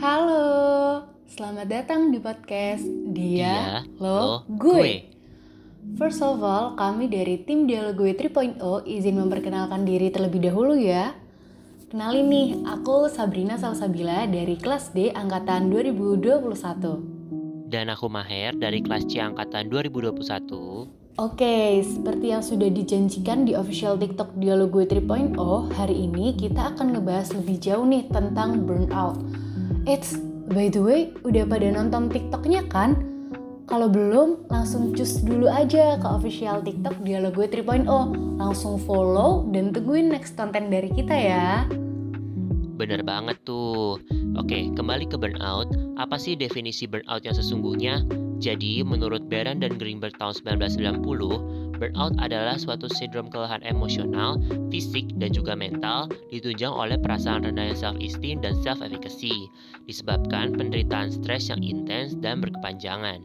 Halo, selamat datang di podcast Dia, Lo, Gue. First of all, kami dari tim Dialog Gue 3.0 izin memperkenalkan diri terlebih dahulu ya. Kenalin nih, aku Sabrina Salsabila dari kelas D angkatan 2021. Dan aku Maher dari kelas C angkatan 2021. Oke, seperti yang sudah dijanjikan di official TikTok Dialog Gue 3.0, hari ini kita akan ngebahas lebih jauh nih tentang burnout. It's by the way, udah pada nonton TikToknya kan? Kalau belum, langsung cus dulu aja ke official TikTok Dialog Gue 3.0. Langsung follow dan tungguin next konten dari kita ya. Bener banget tuh. Oke, kembali ke burnout. Apa sih definisi burnout yang sesungguhnya? Jadi, menurut Baron dan Greenberg tahun 1990, burnout adalah suatu sindrom kelelahan emosional, fisik, dan juga mental ditunjang oleh perasaan rendahnya self-esteem dan self-efficacy, disebabkan penderitaan stres yang intens dan berkepanjangan.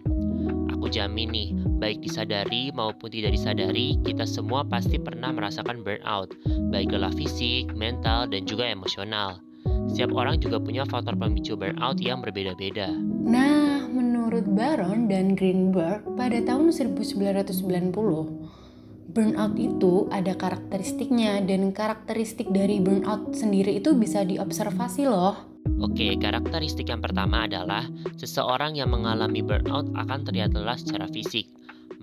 Aku jamin nih, baik disadari maupun tidak disadari, kita semua pasti pernah merasakan burnout, baik lelah fisik, mental, dan juga emosional. Setiap orang juga punya faktor pemicu burnout yang berbeda-beda. Nah, menurut Baron dan Greenberg, pada tahun 1990, burnout itu ada karakteristiknya dan karakteristik dari burnout sendiri itu bisa diobservasi loh. Oke, karakteristik yang pertama adalah seseorang yang mengalami burnout akan terlihat lelah secara fisik.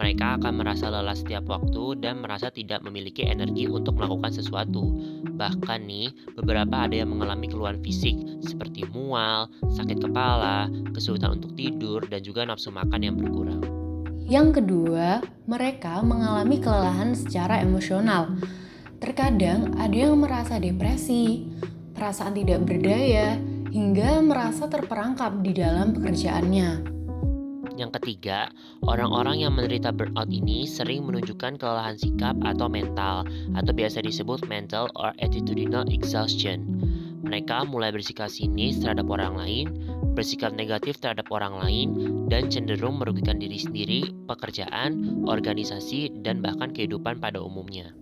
Mereka akan merasa lelah setiap waktu dan merasa tidak memiliki energi untuk melakukan sesuatu. Bahkan nih, beberapa ada yang mengalami keluhan fisik seperti mual, sakit kepala, kesulitan untuk tidur, dan juga nafsu makan yang berkurang. Yang kedua, mereka mengalami kelelahan secara emosional. Terkadang ada yang merasa depresi, perasaan tidak berdaya, hingga merasa terperangkap di dalam pekerjaannya. Yang ketiga, orang-orang yang menderita burnout ini sering menunjukkan kelelahan sikap atau mental, atau biasa disebut mental or attitudinal exhaustion. Mereka mulai bersikap sinis terhadap orang lain, bersikap negatif terhadap orang lain, dan cenderung merugikan diri sendiri, pekerjaan, organisasi, dan bahkan kehidupan pada umumnya.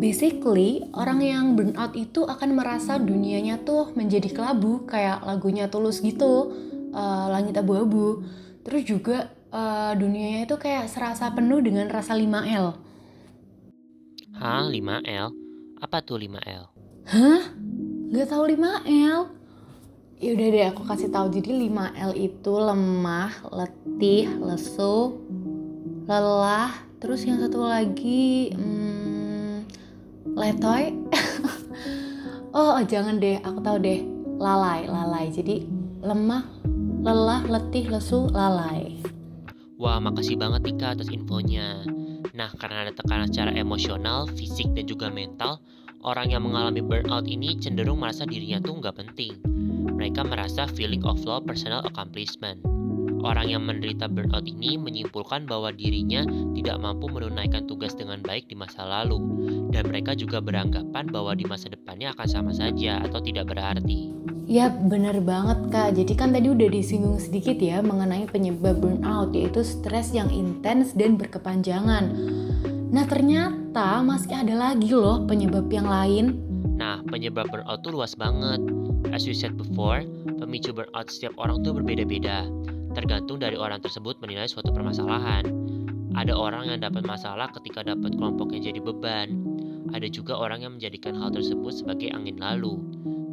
Basically, orang yang burnout itu akan merasa dunianya tuh menjadi kelabu, kayak lagunya tulus gitu, uh, langit abu-abu Terus juga uh, dunianya itu kayak serasa penuh dengan rasa 5L. Hah, 5L? Apa tuh 5L? Hah? Gak tau 5L? Yaudah deh aku kasih tahu jadi 5L itu lemah, letih, lesu, lelah, terus yang satu lagi hmm, letoy. oh, oh jangan deh, aku tahu deh. Lalai, lalai. Jadi lemah, lelah, letih, lesu, lalai. Wah, makasih banget Tika atas infonya. Nah, karena ada tekanan secara emosional, fisik, dan juga mental, orang yang mengalami burnout ini cenderung merasa dirinya tuh nggak penting. Mereka merasa feeling of low personal accomplishment. Orang yang menderita burnout ini menyimpulkan bahwa dirinya tidak mampu menunaikan tugas dengan baik di masa lalu, dan mereka juga beranggapan bahwa di masa depannya akan sama saja atau tidak berarti. Ya benar banget kak, jadi kan tadi udah disinggung sedikit ya mengenai penyebab burnout yaitu stres yang intens dan berkepanjangan. Nah ternyata masih ada lagi loh penyebab yang lain. Nah penyebab burnout tuh luas banget. As you said before, pemicu burnout setiap orang tuh berbeda-beda tergantung dari orang tersebut menilai suatu permasalahan. Ada orang yang dapat masalah ketika dapat kelompok yang jadi beban. Ada juga orang yang menjadikan hal tersebut sebagai angin lalu.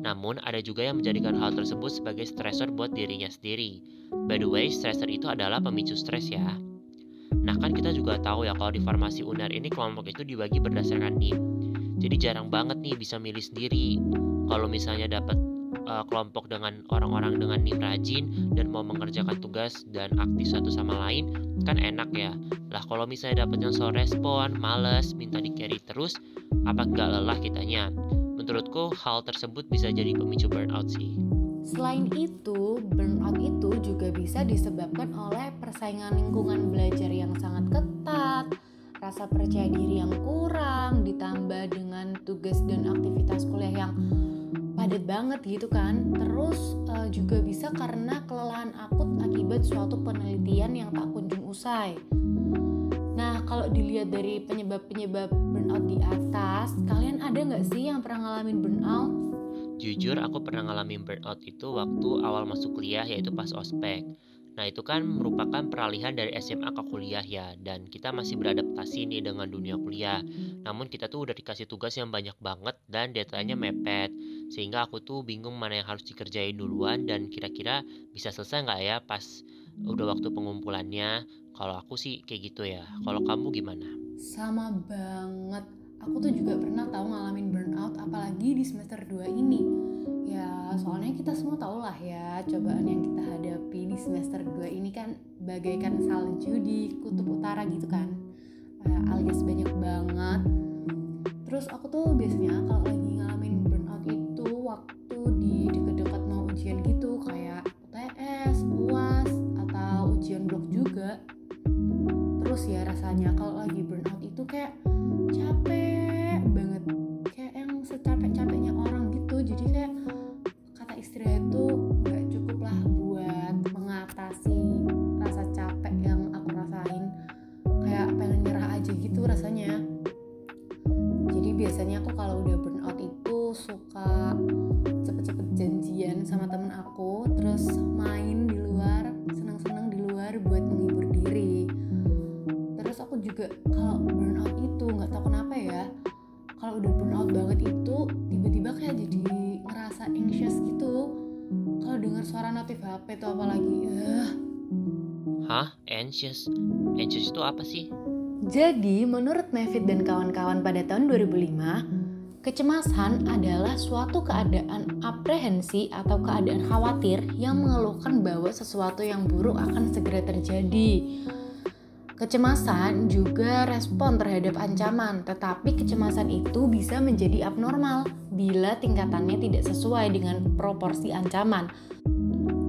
Namun, ada juga yang menjadikan hal tersebut sebagai stresor buat dirinya sendiri. By the way, stresor itu adalah pemicu stres ya. Nah kan kita juga tahu ya kalau di farmasi UNER ini kelompok itu dibagi berdasarkan NIM. Jadi jarang banget nih bisa milih sendiri. Kalau misalnya dapat uh, kelompok dengan orang-orang dengan rajin dan mau mengerjakan tugas dan aktif satu sama lain kan enak ya. Lah kalau misalnya yang slow respon males minta di carry terus apa nggak lelah kitanya? Menurutku hal tersebut bisa jadi pemicu burnout sih. Selain itu, burnout itu juga bisa disebabkan oleh persaingan lingkungan belajar yang sangat ketat, rasa percaya diri yang kurang, ditambah dengan tugas dan aktivitas kuliah yang padat banget gitu kan. Terus uh, juga bisa karena kelelahan akut akibat suatu penelitian yang tak kunjung usai. Nah kalau dilihat dari penyebab-penyebab burnout di atas kalian ada nggak sih yang pernah ngalamin burnout? Jujur aku pernah ngalamin burnout itu waktu awal masuk kuliah yaitu pas ospek. Nah itu kan merupakan peralihan dari SMA ke kuliah ya Dan kita masih beradaptasi nih dengan dunia kuliah. Namun kita tuh udah dikasih tugas yang banyak banget dan deadline-nya mepet. Sehingga aku tuh bingung mana yang harus dikerjain duluan Dan kira-kira bisa selesai nggak ya pas udah waktu pengumpulannya? Kalau aku sih kayak gitu ya. Kalau kamu gimana? Sama banget. Aku tuh juga pernah tahu ngalamin burnout apalagi di semester 2 ini Ya, soalnya kita semua tahu lah ya, cobaan yang kita hadapi di semester 2 ini kan bagaikan salju di kutub utara gitu kan. Uh, alias banyak banget. Terus aku tuh biasanya kalau lagi ngalamin burnout itu waktu di deket-deket mau ujian gitu kayak UTS, UAS, atau ujian blok juga. Terus ya rasanya kalau lagi burnout itu kayak capek biasanya aku kalau udah burnout itu suka cepet-cepet janjian sama temen aku terus main di luar seneng-seneng di luar buat menghibur diri terus aku juga kalau burnout itu nggak tahu kenapa ya kalau udah burnout banget itu tiba-tiba kayak jadi ngerasa anxious gitu kalau dengar suara notif HP tuh apalagi uh. Hah? Anxious? Anxious itu apa sih? Jadi menurut Mevit dan kawan-kawan pada tahun 2005 Kecemasan adalah suatu keadaan aprehensi atau keadaan khawatir yang mengeluhkan bahwa sesuatu yang buruk akan segera terjadi. Kecemasan juga respon terhadap ancaman, tetapi kecemasan itu bisa menjadi abnormal bila tingkatannya tidak sesuai dengan proporsi ancaman.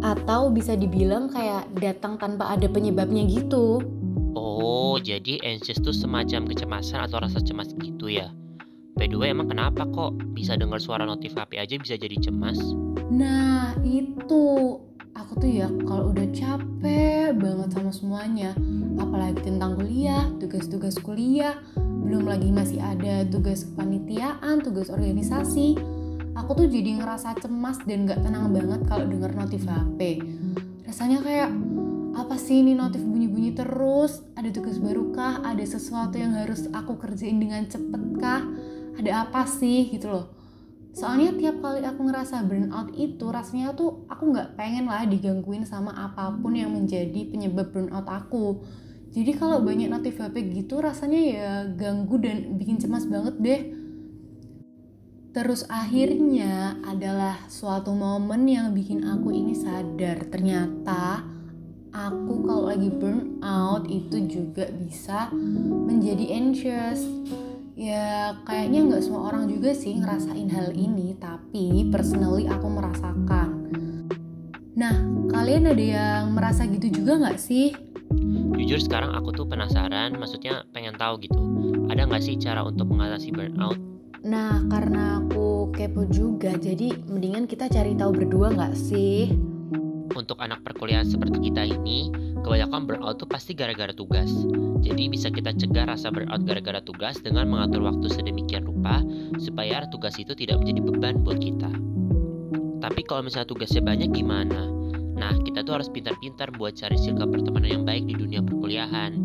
Atau bisa dibilang kayak datang tanpa ada penyebabnya gitu. Oh, jadi anxious itu semacam kecemasan atau rasa cemas gitu ya? By the way, emang kenapa kok bisa dengar suara notif HP aja bisa jadi cemas? Nah, itu. Aku tuh ya kalau udah capek banget sama semuanya. Apalagi tentang kuliah tugas-tugas kuliah. Belum lagi masih ada tugas kepanitiaan tugas organisasi. Aku tuh jadi ngerasa cemas dan gak tenang banget kalau denger notif HP rasanya kayak apa sih ini notif bunyi-bunyi terus? Ada tugas baru kah ada sesuatu yang harus aku kerjain dengan cepet kah ada apa sih? Gitu loh. Soalnya tiap kali aku ngerasa burnout itu rasanya tuh aku nggak pengen lah digangguin sama apa pun yang menjadi penyebab burnout aku. Jadi kalau banyak notif HP gitu rasanya ya ganggu dan bikin cemas banget deh. Terus akhirnya adalah suatu momen yang bikin aku ini sadar. Ternyata aku kalau lagi burnout itu juga bisa menjadi anxious Ya kayaknya nggak semua orang juga sih ngerasain hal ini, tapi personally aku merasakan. Nah, kalian ada yang merasa gitu juga nggak sih? Jujur sekarang aku tuh penasaran, maksudnya pengen tahu gitu. Ada nggak sih cara untuk mengatasi burnout? Nah, karena aku kepo juga, jadi mendingan kita cari tahu berdua nggak sih? Untuk anak perkuliahan seperti kita ini, kebanyakan burnout tuh pasti gara-gara tugas. Jadi bisa kita cegah rasa burnout gara-gara tugas dengan mengatur waktu sedemikian rupa supaya tugas itu tidak menjadi beban buat kita. Tapi kalau misalnya tugasnya banyak gimana? Nah, kita tuh harus pintar-pintar buat cari circle pertemanan yang baik di dunia perkuliahan.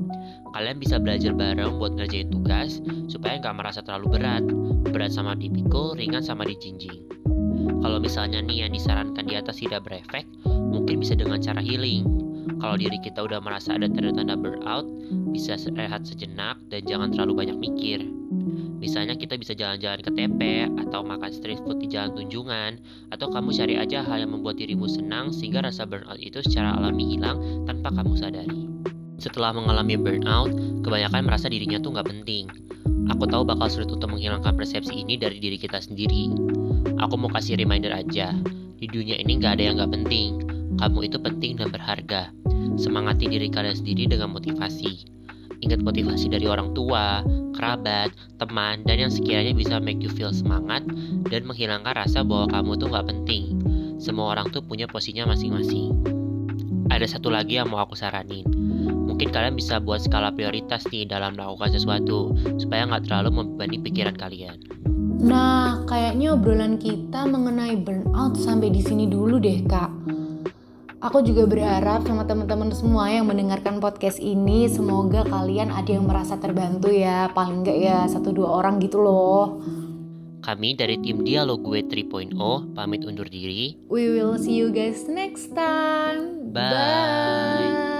Kalian bisa belajar bareng buat ngerjain tugas supaya nggak merasa terlalu berat. Berat sama dipikul, ringan sama dijinjing. Kalau misalnya nih yang disarankan di atas tidak berefek, mungkin bisa dengan cara healing. Kalau diri kita udah merasa ada tanda-tanda burnout, bisa rehat sejenak dan jangan terlalu banyak mikir. Misalnya kita bisa jalan-jalan ke TP atau makan street food di jalan tunjungan atau kamu cari aja hal yang membuat dirimu senang sehingga rasa burnout itu secara alami hilang tanpa kamu sadari. Setelah mengalami burnout, kebanyakan merasa dirinya tuh nggak penting. Aku tahu bakal sulit untuk menghilangkan persepsi ini dari diri kita sendiri. Aku mau kasih reminder aja, di dunia ini nggak ada yang nggak penting. Kamu itu penting dan berharga. Semangati diri kalian sendiri dengan motivasi. Ingat motivasi dari orang tua, kerabat, teman, dan yang sekiranya bisa make you feel semangat dan menghilangkan rasa bahwa kamu tuh nggak penting. Semua orang tuh punya posisinya masing-masing. Ada satu lagi yang mau aku saranin. Mungkin kalian bisa buat skala prioritas nih dalam melakukan sesuatu, supaya nggak terlalu membebani pikiran kalian. Nah, kayaknya obrolan kita mengenai burnout sampai di sini dulu deh, Kak. Aku juga berharap sama teman-teman semua yang mendengarkan podcast ini semoga kalian ada yang merasa terbantu ya, paling enggak ya satu dua orang gitu loh. Kami dari tim Dialog Gue 3.0 pamit undur diri. We will see you guys next time. Bye. Bye.